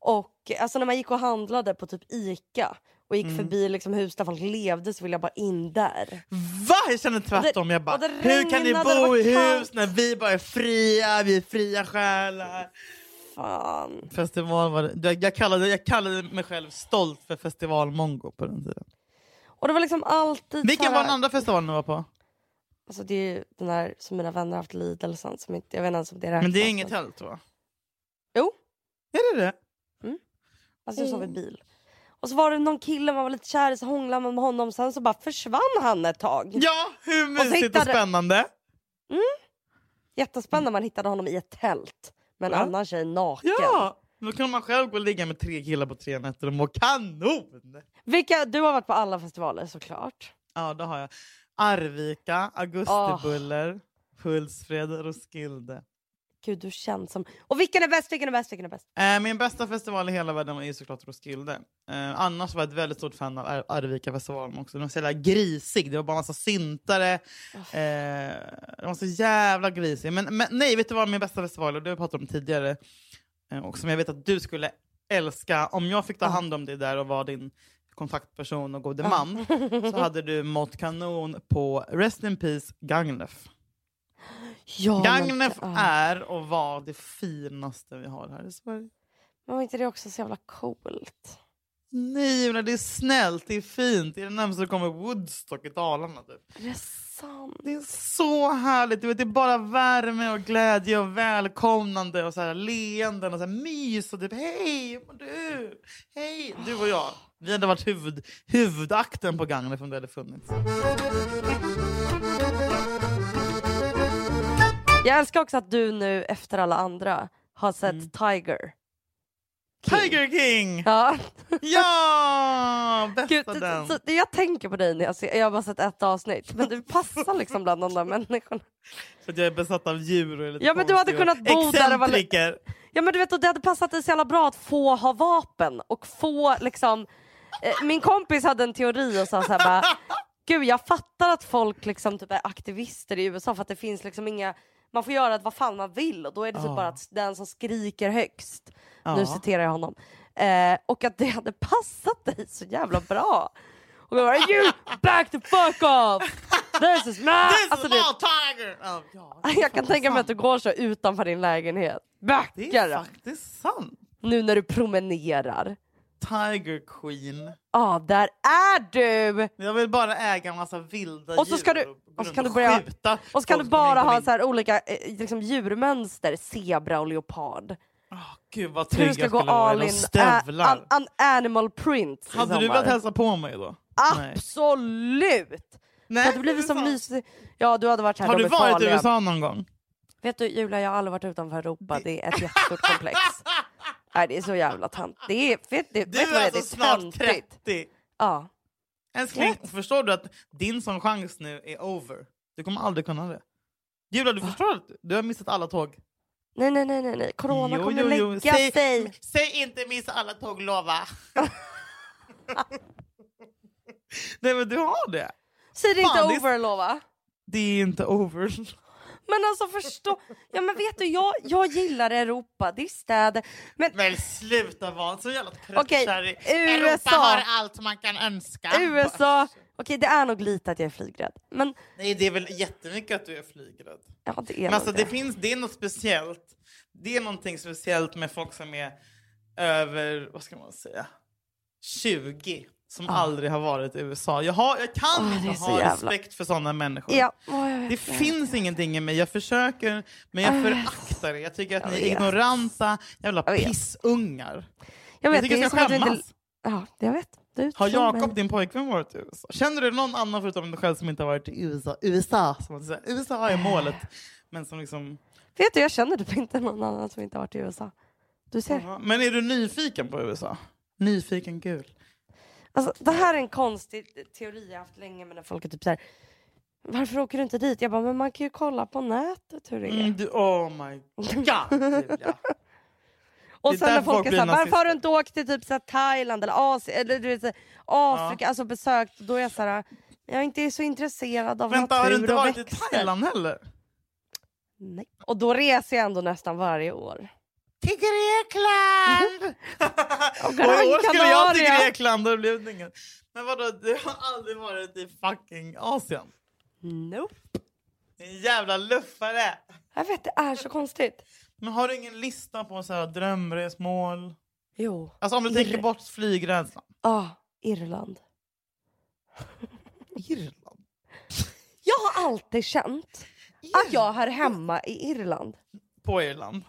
och alltså när man gick och handlade på typ Ica och gick Mm. förbi liksom hus där folk levde så ville jag bara in där. Va? Jag känner tvärtom. Jag bara, hur kan ni bo i kallt." hus när vi bara är fria? Vi är fria själar. Fan. Festival var det. Jag, jag, kallade, jag kallade mig själv stolt för festivalmongo på den tiden. Och det var liksom alltid Vilken var den andra festivalen du var på? Alltså det är ju den där som mina vänner har haft som inte, jag vet inte ens om det räknas. Men det är inget tält va? Jo. Är det det? Alltså jag sov i bil. Och så var det någon kille man var lite kär i så hånglade man med honom sen så bara försvann han ett tag. Ja, hur så mysigt och, hittade- spännande. Jättespännande man hittade honom i ett tält med en Ja. annan tjej naken. Ja! Då kan man själv gå och ligga med tre killar på tre nätter och må kanon! Vilka, du har varit på alla festivaler såklart. Ja, det har jag. Arvika, Augustibuller, Hultsfred, Roskilde. Gud du känns som... Och vilken är bäst, vilken är bäst, vilken är bäst? Eh, min bästa festival i hela världen är ju såklart Roskilde. Eh, annars var jag ett väldigt stort fan av Ar- Arvika-festivalen också. Den var så jävla grisig, det var bara massa syntare. Eh, den var så jävla grisig. Men, men nej, vet du vad min bästa festival är? Det har vi pratat om tidigare. Eh, och som jag vet att du skulle älska. Om jag fick ta hand om dig där och vara din kontaktperson och gode man så hade du mått kanon på Rest in Peace Gagnef. Ja, Gagnef men, är och var det finaste vi har här i Sverige. Men var inte det också så jävla coolt? Nej, men det är snällt, det är fint. Det är det närmaste det kommer Woodstock i Dalarna. Typ. Är det sant? Det är så härligt. Du vet, det är bara värme och glädje och välkomnande och så här leenden och så här mys. Och typ, hej, du? Hej, du och jag. Vi hade varit huvud, huvudakten på Gagnef om det hade funnits. Jag älskar också att du nu efter alla andra har sett Mm. Tiger. Tiger King! Ja. Ja! Bästa Gud, den. så, jag tänker på dig när jag ser, jag har bara sett ett avsnitt men du passar liksom bland de där människorna. För att jag är besatt av djur och är lite Ja, men du hade kunnat bo där och vara. Ja men du vet och det hade passat dig så jävla bra att få ha vapen och få liksom eh, Min kompis hade en teori och sa så här bara Gud jag fattar att folk liksom typ är aktivister i USA för att det finns liksom inga Man får göra vad fan man vill och då är det typ bara att den som skriker högst. Nu citerar jag honom eh, Och att det hade passat dig så jävla bra. Och jag bara you back the fuck off! This is my... This Alltså, is det, tiger! Ja, ja, jag kan tänka mig att du går så utanför din lägenhet. Det Backa är faktiskt sant. Nu när du promenerar Tiger Queen. Ja, där är du! Jag vill bara äga en massa vilda Och så ska djur du- och så kan du börja- skjuta Och så kan du bara ha så här olika eh, liksom, djurmönster, zebra och leopard. Åh, Gud vad trygg jag gå skulle vara all in a, stövlar. an, an animal print Hade du velat hälsa på mig då? Nej. Absolut! Det Nej, hade blivit så mysigt. Ja, du hade varit här. Har du varit i. USA någon gång? Vet du Julia, jag har aldrig varit utanför Europa. Det är ett jättestort komplex. Nej, det är så jävla tant. Det är, vet, det, Du vet är alltså Det är snart töntigt. 30. Ja. Älskling, Rätt. förstår du att din sån chans nu är over? Du kommer aldrig kunna det. Julia, du förstår att du har missat alla tåg? Nej, nej, nej, nej. Corona Jo, kommer jo, jo. lägga Säg- sig. Säg inte missa alla tåg, lova! Nej men du har det. Säg det inte Fan, det är- over, lova. Det är inte over. Men alltså förstå, ja men vet du jag, jag gillar Europa, det är städer. Men Men sluta vara så jävla okej, tröttkärring. Europa har allt man kan önska. USA, okej det är nog lite att jag är flygrädd. Men Nej det är väl jättemycket att du är flygrädd. ja det är Men alltså, det. det, finns, det är något speciellt. Det är någonting speciellt med folk som är över, vad ska man säga, 20. Som aldrig har varit i USA. Jag, har, jag kan är inte ha jävla- respekt för sådana människor. Ja, jag vet, Det finns ingenting i mig. Jag försöker, men jag föraktar det. Jag tycker att Jag ni är ignoranta jävla Jag pissungar. Jag vet, jag tycker jag ska du inte... skämmas. Ja, jag vet. Du Har Jakob, din pojkvän, varit i USA? Känner du någon annan förutom dig själv som inte har varit i USA? USA, som man säger. USA är målet. Men som liksom... Vet du, jag känner typ inte någon annan som inte har varit i USA. Du ser. Ja, Men är du nyfiken på USA? Nyfiken gul. Alltså, det här är en konstig teori jag haft länge med när folk är typ så här. Varför åker du inte dit? Jag bara, men man kan ju kolla på nätet hur det är. Mm, du, oh my god, Julia. och sen när folk är såhär, varför har du inte åkt till typ så här, Thailand eller Asien eller du vet, så här, Afrika, alltså besökt, då är jag såhär, jag är inte så intresserad av Vänta, natur har du inte varit i. Thailand heller? Nej. Och då reser jag ändå nästan varje år. Till Grekland! Och och i år skulle jag till. Grekland och det blev inget. Men vadå, du har aldrig varit i fucking Asien? Nope. Din jävla luffare! Jag vet, det är så konstigt. Men har du ingen lista på så här drömresmål? Jo. Alltså om du Ir- tänker bort flygrädslan. Ja, Irland. Irland? Jag har alltid känt att jag hör hemma i Irland. På Irland?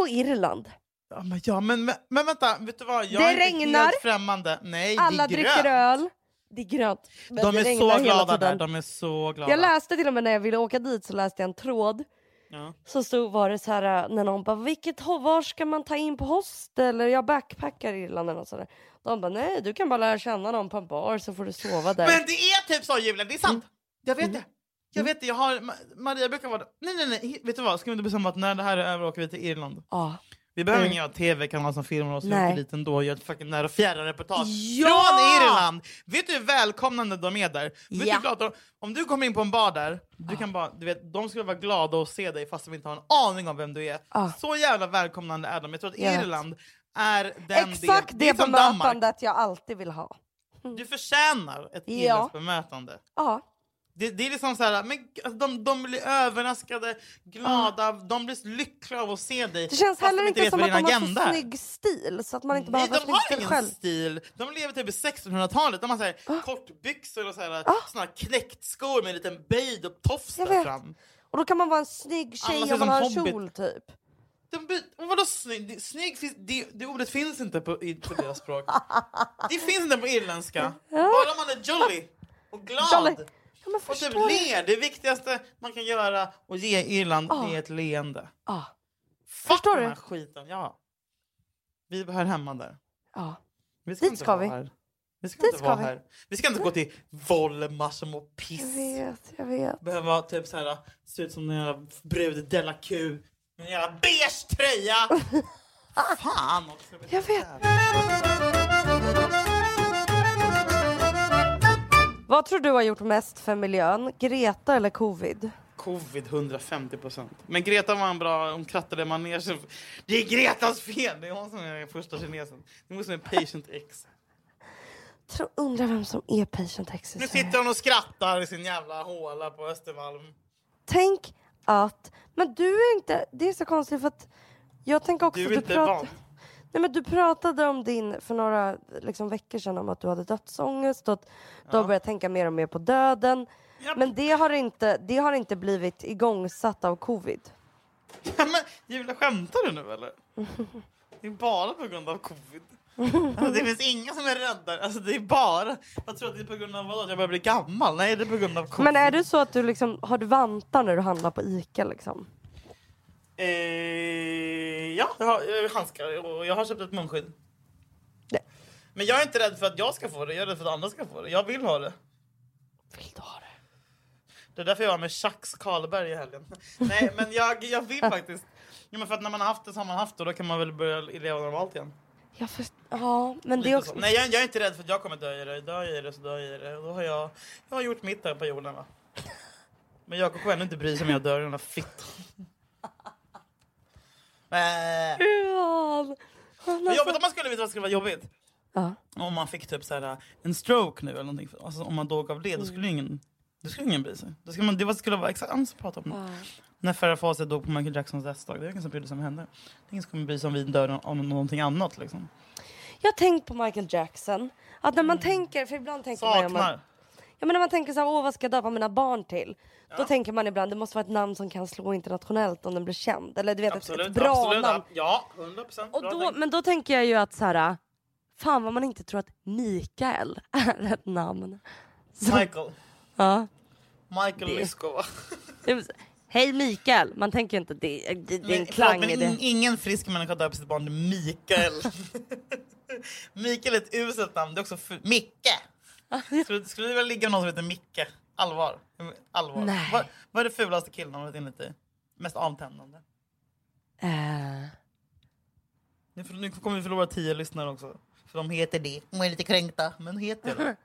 På Irland. Ja men, ja, men, men, men vänta, vet du vad? Jag Det är regnar. helt främmande. Nej, Alla det är dricker öl. Det är grönt. Men De är så glada där. De är så glada. Jag läste till och med när jag ville åka dit så läste jag en tråd. Ja. Så stod var det så här när någon bara vilket var ska man ta in på hostel eller jag backpackar i Irland eller något sådär. De bara nej du kan bara lära känna någon på en bar så får du sova där. Men det är typ så Julia, det är sant. Jag vet Mm. det. Jag vet det, jag har, Ma- Maria brukar vara Nej nej nej, vet du vad? Ska vi inte bestämma att när det här är över åker vi till Irland? Ja. Vi behöver Mm. ingen tv-kanal som filmar oss, vi åker dit ändå och gör ett fucking nära och fjärran reportage Ja! från Irland! Vet du hur välkomnande de är där? Vet du Ja. hur glada de- om du kommer in på en bar där, du kan bara, du vet, de skulle vara glada att se dig fast de inte har en aning om vem du är. Ja. Så jävla välkomnande är de. Jag tror att Jag vet. Irland är den Exakt del, det är som Danmark. bemötandet jag alltid vill ha. Du förtjänar ett Ja. irländskt bemötande. Ja. Det, det är liksom så här, men alltså, de, de blir överraskade, glada, de blir lyckliga av att se dig. Det känns heller de inte vet som att de har så agenda snygg stil så att man inte Nej, de har stil ingen själv. stil. De lever typ i 1600-talet. De har så här, kortbyxor och så här, Ah. såna här knäckt skor med en liten böjd och tofs där fram. Och då kan man vara en snygg tjej om man som har en Hobbit. kjol typ. De vadå snygg? Snygg finns, det, det ordet finns inte på, i, på deras språk. det finns inte på irländska. Bara man är jolly och glad. Jolly. Men Och typ ler. Det viktigaste man kan göra och ge Irland Ah. är ett leende. Fuck Förstår den du? skiten, ja. Vi hör hemma där. Ja. Vi ska Dit inte ska vi. Här. Vi ska Dit inte vara vi. här. Vi ska inte gå till Volmar som mår Jag piss. vet, jag vet. Behöva typ så här, se ut som en jävla brud Della Q. Med en jävla beige tröja. Fan också. Jag vet. Vad tror du har gjort mest för miljön? Greta eller covid? Covid 150 procent. Men Greta var en bra, hon krattade manegen. Det är Gretas fel! Det är hon som är första kinesen. Det som är patient X. Tror, undrar vem som är patient X Nu sitter hon och skrattar i sin jävla håla på Östermalm. Tänk att... Men du är inte... Det är så konstigt för att... Jag tänker också Du är att inte pratar- van. Nej, men du pratade om din för några liksom, veckor sedan om att du hade dödsångest och att du har börjat tänka mer och mer på döden. Japp. Men det har, inte, det har inte blivit igångsatt av covid. Ja, men Julia, skämtar du nu eller? Det är bara på grund av covid. Alltså, det finns inga som är rädda. Alltså, det är bara... Jag tror att det är på grund av vad? Att jag börjar bli gammal? Nej, det är på grund av covid. Men är det så att du liksom, har du vantar när du handlar på ICA liksom? Eh, ja, jag har handskar och jag har köpt ett munskydd. Nej. Men jag är inte rädd för att jag ska få det, jag är rädd för att andra ska få det. Jag vill ha det. Vill du ha det? Det är därför jag var med Chax Karlberg i helgen. Nej, men jag, jag vill faktiskt. Ja, men för att när man har haft det så har man haft det och då kan man väl börja leva normalt igen. Jag först- ja, men det är också... så. Nej, jag, jag är inte rädd för att jag kommer dö i det. Dör jag i det så dör jag i det. Och Då har jag, jag har gjort mitt här på jorden va. Men jag kommer ändå inte bry sig om jag dör i den här fittan. Äh. Gud. Vad jobbigt om man skulle veta vad skulle vara jobbigt. Ja. Om man fick typ så här, en stroke nu eller någonting. Alltså, om man dog av det, då skulle Mm. ingen, då skulle ingen bry sig. Då skulle man, det var- skulle vara exakt annat att prata om. det. När Farah Fawcett dog på Michael Jacksons dödsdag, det är ingen som brydde sig om är ingen som kommer bry sig om vi dör av någonting annat liksom. Jag har tänkt på Michael Jackson. Att när man tänker, för ibland tänker om man, Saknar. Ja, men när man tänker så här, åh vad ska jag döpa mina barn till? Då tänker man ibland, det måste vara ett namn som kan slå internationellt om den blir känd. Eller du vet, ett, ett bra namn. Ja, 100 procent. Och då, men då tänker jag ju att så här, fan vad man inte tror att Mikael är ett namn. Så, Michael. ja. Michael Lyskova. Hej Mikael, man tänker inte det, det, det är en Men, klang förlåt, i men det. in- ingen frisk människa döper sitt barn till Mikael. Mikael är ett uselt namn. Det är också. Micke! Skulle, skulle du vilja ligga med någon som heter Micke? Allvar. Allvar. Nej. Vad, vad är det fulaste killnamnet enligt dig? Mest avtändande? Eh, Nu, nu kommer vi förlora tio lyssnare också. För de heter det. De är lite kränkta, men heter det.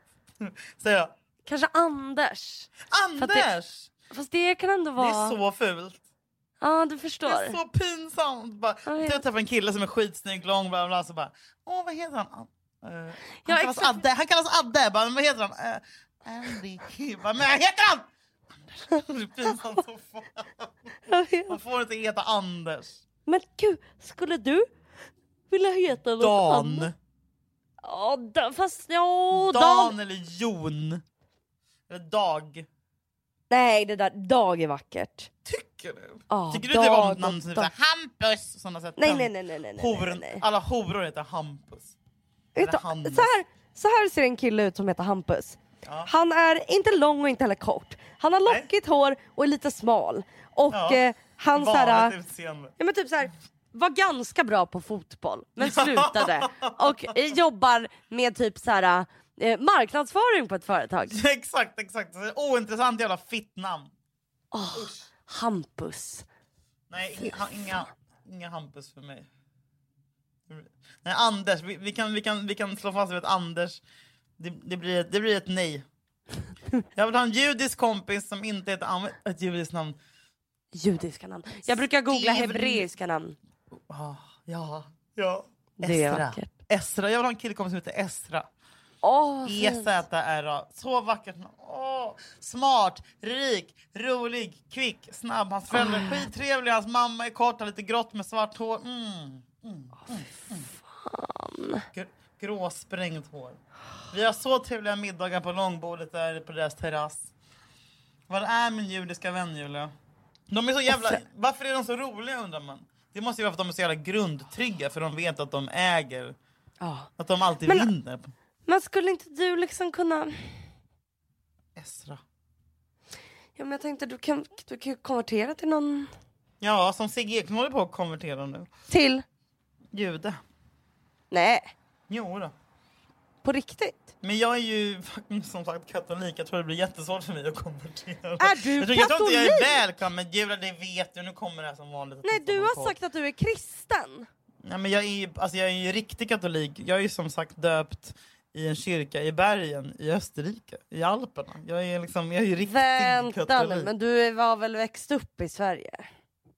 Säger jag. kanske Anders. Anders! Fast det kan ändå Det vara... är så fult. Ja, du Det förstår. är så pinsamt. Bara, Ja, jag träffar en kille som är skitsnygg, lång, bla, bla så bara Åh, vad heter han? Uh, han, Ja, kallas exakt. Adde. han kallas Adde. Bara, vad heter han? Uh, Andy. Bara, men vad heter han? Anders. Pinsamt så fan. Jag. Man får inte heta Anders. Men gud, skulle du vilja heta något annat? Dan. Ja, da, fast ja, Dan. Dan eller Jon. Eller Dag. Nej, det där Dag är vackert. Tycker du? Ja, Tycker du det var något Dag namn som typ Dag. Hampus? Såna sätt. Nej, nej, nej, nej, nej, nej, nej. Alla horor heter Hampus. Hannes. så, här, så här ser en kille ut som heter Hampus. Ja. Han är inte lång och inte heller kort. Han har Nej. lockigt hår och är lite smal. Och Ja. eh, han så här, Vanligt utseende. ja, men typ så här, var ganska bra på fotboll men slutade. och eh, jobbar med typ så här, eh, marknadsföring på ett företag. exakt, exakt. Ointressant jävla fittnamn. Hampus. Nej, inga, inga, inga Hampus för mig. Nej, Anders. Vi, vi, kan, vi, kan, vi kan slå fast att Anders, det, det, blir, det blir ett nej. Jag vill ha en judisk kompis som inte heter ett judiskt namn. Judiska namn. Jag brukar googla Steven- hebreiska namn. Ah, ja, ja. Det är Esra. vackert. Esra. Jag vill ha en killkompis som heter Esra. E-Z-R-A. Så vackert. Åh, smart, rik, rolig, kvick, snabb. Hans föräldrar är skittrevliga. Hans mamma är kort, har lite grått med svart hår. Mm. Mm. Mm. Mm. Gr- gråsprängt hår. Vi har så trevliga middagar på långbordet där på deras terrass. Vad är min judiska vän Julia? De är så jävla... Varför är de så roliga undrar man? Det måste ju vara för att de är så jävla grundtrygga för de vet att de äger. Ja. Att de alltid Men- vinner. Men skulle inte du liksom kunna... Esra. Ja, men jag tänkte du kan, du kan ju konvertera till någon... Ja, som Sigge Ekman håller på att konvertera nu. Till? Jude. Nej, Jo då. på riktigt? Men jag är ju som sagt katolik. Jag tror det blir jättesvårt för mig att konvertera. Är du jag, tror- jag tror inte jag är katolik? välkommen. Julia, det vet du. Nu kommer det här som vanligt. att Nej, du har podd. sagt att du är kristen. Ja, men jag, är ju, alltså, jag är ju riktig katolik. Jag är ju som sagt döpt i en kyrka i bergen i Österrike, i Alperna. Jag är, liksom, jag är ju riktig Vänta katolik. nu, men du var väl växt upp i Sverige?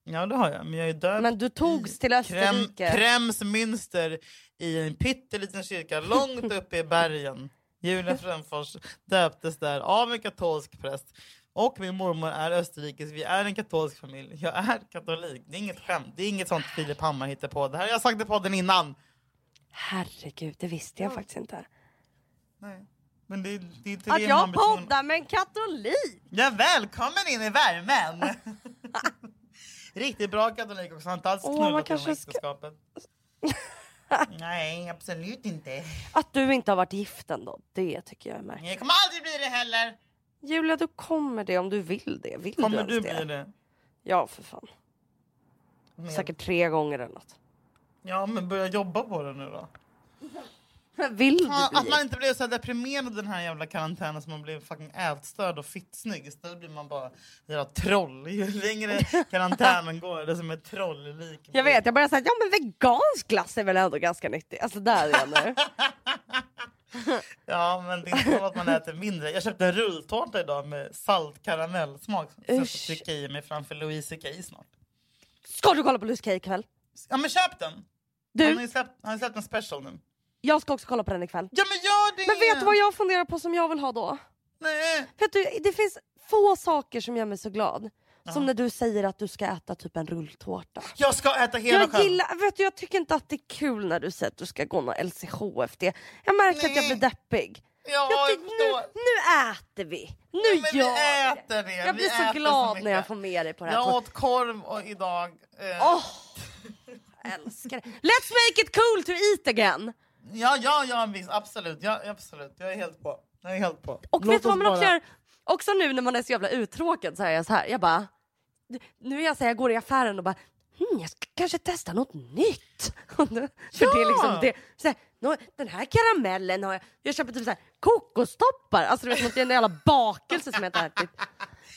Ja, det har jag. Men jag är döpt Men du togs till Österrike. Krems Münster i en pytteliten kyrka långt uppe i bergen. Julia Fränfors döptes där av en katolsk präst. Och min mormor är österrikisk, vi är en katolsk familj. Jag är katolik, det är inget skämt. Det är inget sånt Filip Hammar hittar på. Det här har jag sagt i podden innan. Herregud, det visste jag faktiskt inte. Nej. Men det, det är inte Att det jag poddar med en katolik! Ja, välkommen in i värmen! Riktigt bra katolik också, alls Åh, knullat man kanske ska-. Nej, absolut inte. Att du inte har varit gift ändå, det tycker jag är märkligt. Jag kommer aldrig bli det heller. Julia, du kommer det om du vill det. Vill Kommer du, du bli det? Ja, för fan. Med- Säkert tre gånger eller något. Ja, men börja jobba på det nu då. Vill du att bli man inte blev så deprimerad den här jävla karantänen så man blev fucking ätstörd och fittsnygg. Istället blir man bara jävla troll. Ju längre karantänen går, det är som ett troll lik. Jag vet, jag börjar säga ja men vegansk glass är väl ändå ganska nyttigt. Alltså där är jag nu. Ja, men det är inte så att man äter mindre. Jag köpte en rulltårta idag med salt karamellsmak. Så jag ska trycka i mig framför Louise CK snart. Ska du kolla på Louise K ikväll? Ja, men köp den! Han har Du, ju släppt, han har släppt en special nu. Jag ska också kolla på den ikväll. Ja, men gör det! Men vet du vad jag funderar på som jag vill ha då? Nej. Vet du, det finns få saker som gör mig så glad Som när du säger att du ska äta typ en rulltårta. Jag ska äta hela Jag själv. gillar, vet du, jag tycker inte att det är kul när du säger att du ska gå någon LCHF-det. Jag märker att jag Nej. blir deppig. Ja, Jag tycker, nu, nu äter vi! Nu Nej, men vi gör vi äter det. Jag Vi blir så glad mycket. när jag får med dig på det här. Jag åt korv och idag. Eh, Åh! älskar det. Let's make it cool to eat again! Ja, ja, ja, visst. Absolut. Ja, absolut. Jag är helt på. Jag är helt på. Och Låt vet du vad man också bara- gör? Också nu när man är så jävla uttråkad så är jag så här. Jag bara... Nu är jag så här, jag går i affären och bara... Hmm, jag ska kanske testa något nytt. För det är liksom det. Så här, den här karamellen har jag... Jag köper typ så här kokostoppar. Alltså du vet, något, är en jävla bakelse som jag inte ätit.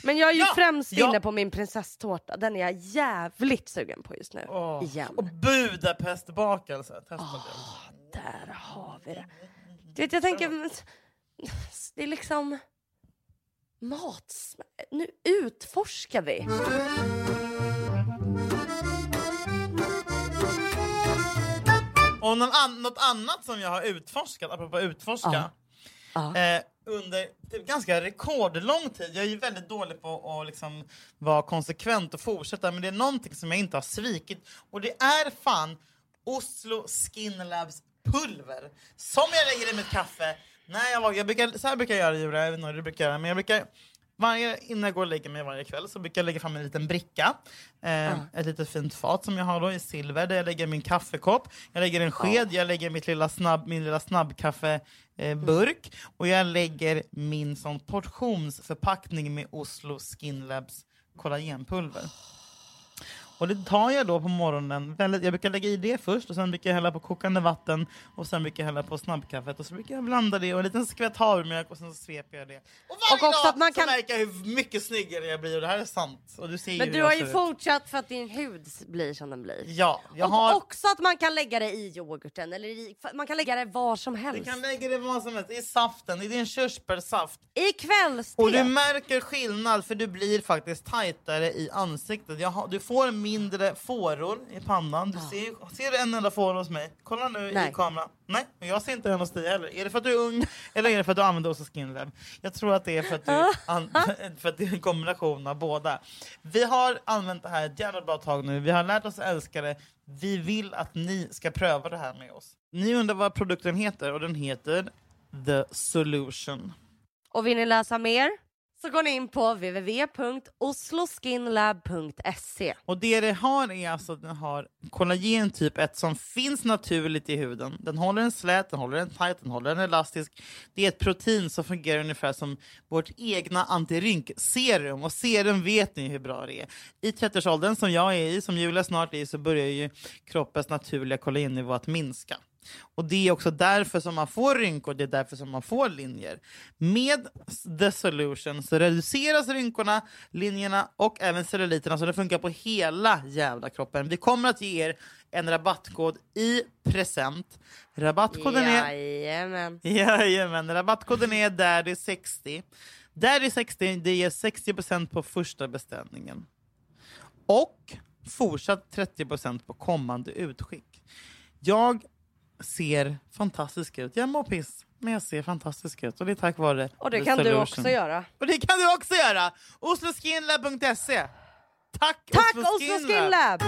Men jag är ju Ja, främst ja. inne på min prinsesstårta. Den är jag jävligt sugen på just nu. Åh. Igen. Och Budapestbakelse. Testa det. Där har vi det. Du vet, jag tänker... Det är liksom... Mat... Nu utforskar vi. Och någon an- något annat som jag har utforskat, apropå utforska. Ja. Ja. Eh, under typ ganska rekordlång tid. Jag är ju väldigt dålig på att liksom vara konsekvent och fortsätta men det är någonting som jag inte har svikit och det är fan Oslo Skin Labs pulver. Som jag lägger i mitt kaffe. när jag, jag brukar, så här brukar jag göra Julia, jag vet inte vad du brukar göra men jag brukar varje, innan jag går och lägger mig varje kväll så brukar jag lägga fram en liten bricka. Eh, Ett litet fint fat som jag har då i silver där jag lägger min kaffekopp, jag lägger en sked, jag lägger mitt lilla snabb, min lilla snabbkaffe eh, burk och jag lägger min sån portionsförpackning med Oslo Skin Labs kollagenpulver. Och det tar jag då på morgonen. Jag brukar lägga i det först och sen brukar jag hälla på kokande vatten och sen brukar jag hälla på snabbkaffet och så brukar jag blanda det och en liten skvätt havremjölk och sen så sveper jag det. Och varje Och också dag att man kan- så märker jag hur mycket snyggare jag blir och det här är sant. Och du ser Men du har ju fortsatt för att din hud blir som den blir. Ja, jag och har... också att man kan lägga det i yoghurten eller i, man kan lägga det var som Du helst. kan lägga det vad som helst, i saften, i din körsbärssaft. I kvällste. Och du märker skillnad för du blir faktiskt tajtare i ansiktet. Jag har, du får mindre fåror i pannan. Du ser, ser du en enda fåra hos mig? Kolla nu Nej. i kameran. Nej, och jag ser inte en hos dig heller. Är det för att du är ung eller är det för att du använder Osa Skin Lab? Jag tror att det är för att, du, an, för att det är en kombination av båda. Vi har använt det här ett jävla bra tag nu. Vi har lärt oss älska det. Vi vill att ni ska pröva det här med oss. Ni undrar vad produkten heter och den heter The Solution. Och vill ni läsa mer så går ni in på www.osloskinlab.se. Och det det har är alltså att den har kollagen typ 1 som finns naturligt i huden. Den håller en slät, den håller en tight, den håller en elastisk. Det är ett protein som fungerar ungefär som vårt egna antirynkserum. Och serum vet ni hur bra det är. I 30-årsåldern som jag är i, som Julia snart är i, så börjar ju kroppens naturliga kollagennivå att minska. Och det är också därför som man får rynkor, det är därför som man får linjer. Med The Solution så reduceras rynkorna, linjerna och även celluliterna så det funkar på hela jävla kroppen. Vi kommer att ge er en rabattkod i present. Rabattkoden är Jajamän. Jajamän, rabattkoden är DADDY60. DADDY60 det ger 60% på första beställningen. Och fortsatt 30% på kommande utskick. Jag ser fantastisk ut. Jag mår piss, men jag ser fantastisk ut. Och det är tack vare Och det The kan du också göra. Och det kan du också göra! Osloskinlab.se Tack, Tack Oslo Oslo Skin Skin Lab. Lab!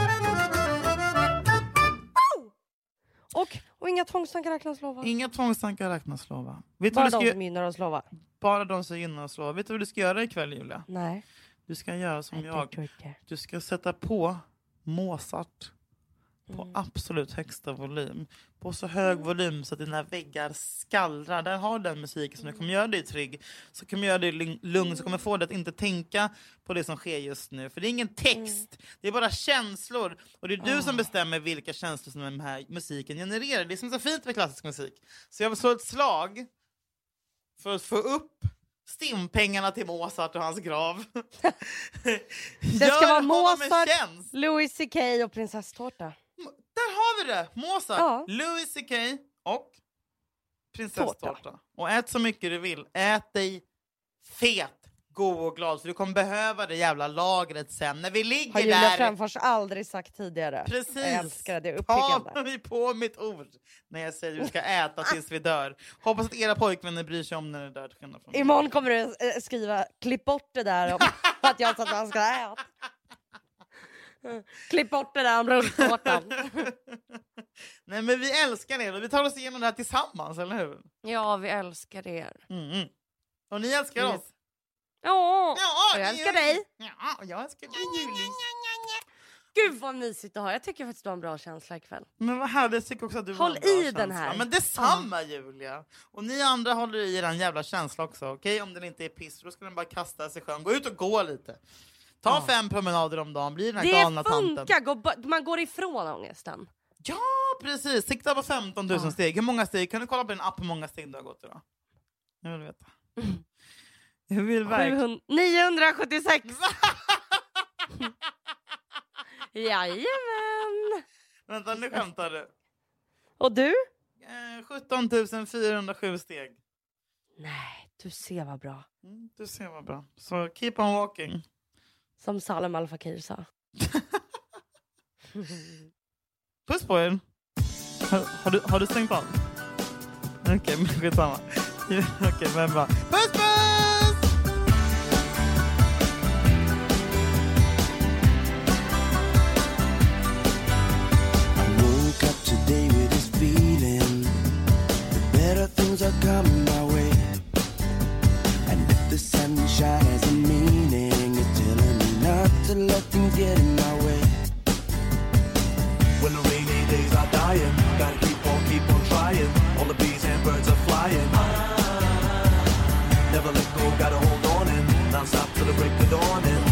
Och, och inga tvångstankar räknas lova. Inga tvångstankar räknas lova. Vet Bara de som gynnar oss lova. bara de som gynnar oss lova. Vet du vad du ska göra ikväll Julia? Nej. Du ska göra som I jag. Du ska sätta på Mozart på Mm. absolut högsta volym. På så hög volym så att dina väggar skallrar. Där har du den musiken som kommer göra dig trygg. Så kommer göra dig lugn- så kommer få dig att inte tänka på det som sker just nu. För det är ingen text, det är bara känslor. Och det är du som bestämmer vilka känslor som den här musiken genererar. Det är som är så fint med klassisk musik. Så jag vill slå ett slag för att få upp stimpengarna till Mozart och hans grav. Det ska vara Mozart. Louis CK och prinsesstårta. Där har vi det! Mozart, Ja. Louis CK och prinsesstårta. Och ät så mycket du vill. Ät dig fet, god och glad för du kommer behöva det jävla lagret sen när vi ligger Har Julia där. Aldrig sagt tidigare. Precis. Jag älskar det, är Ta uppiggande. mig på mitt ord när jag säger att du ska äta tills vi dör. Hoppas att era pojkvänner bryr sig om när ni dör. Imorgon kommer du eh, skriva klipp bort det där om att jag sa att han skulle äta. Klipp bort det där om rulltårtan. Nej men vi älskar er och vi tar oss igenom det här tillsammans, eller hur? Ja, vi älskar er. Mm. Och ni älskar Yes. oss. Ja, Ja, och jag älskar dig. Ja, och jag älskar dig Julie. Gud vad mysigt att ha. Jag tycker faktiskt du har en bra känsla ikväll. Men vad härligt, jag tycker också att du Håll har en bra i känsla. den här. Men detsamma Julia. Och ni andra håller i er jävla känsla också, okej? Om den inte är piss, då ska den bara kasta sig i sjön. Gå ut och gå lite. Ta fem promenader om dagen, bli den här galna Det tanten. funkar! Gå ba- Man går ifrån ångesten. Ja, precis! Sikta på 15 000 Ja. steg. Hur många steg? Kan du kolla på din app hur många steg du har gått idag? Jag vill veta. Jag vill verkligen... 700 976! Jajamän! Vänta, nu skämtar du. Och du? Eh, 17 407 steg. Nej, du ser vad bra. Mm, du ser vad bra. Så keep on walking. Som Salem Al Fakir sa. Puss på er. Har, har, du, har du stängt av? Okej, men skitsamma. Okej, men bra. Puss puss! I woke up today with this feeling that better things are coming my way. And if the sunshine has a meaning, to let things get in my way. When the rainy days are dying, gotta keep on, keep on trying. All the bees and birds are flying. Never let go, gotta hold on and non stop till the break of dawn. And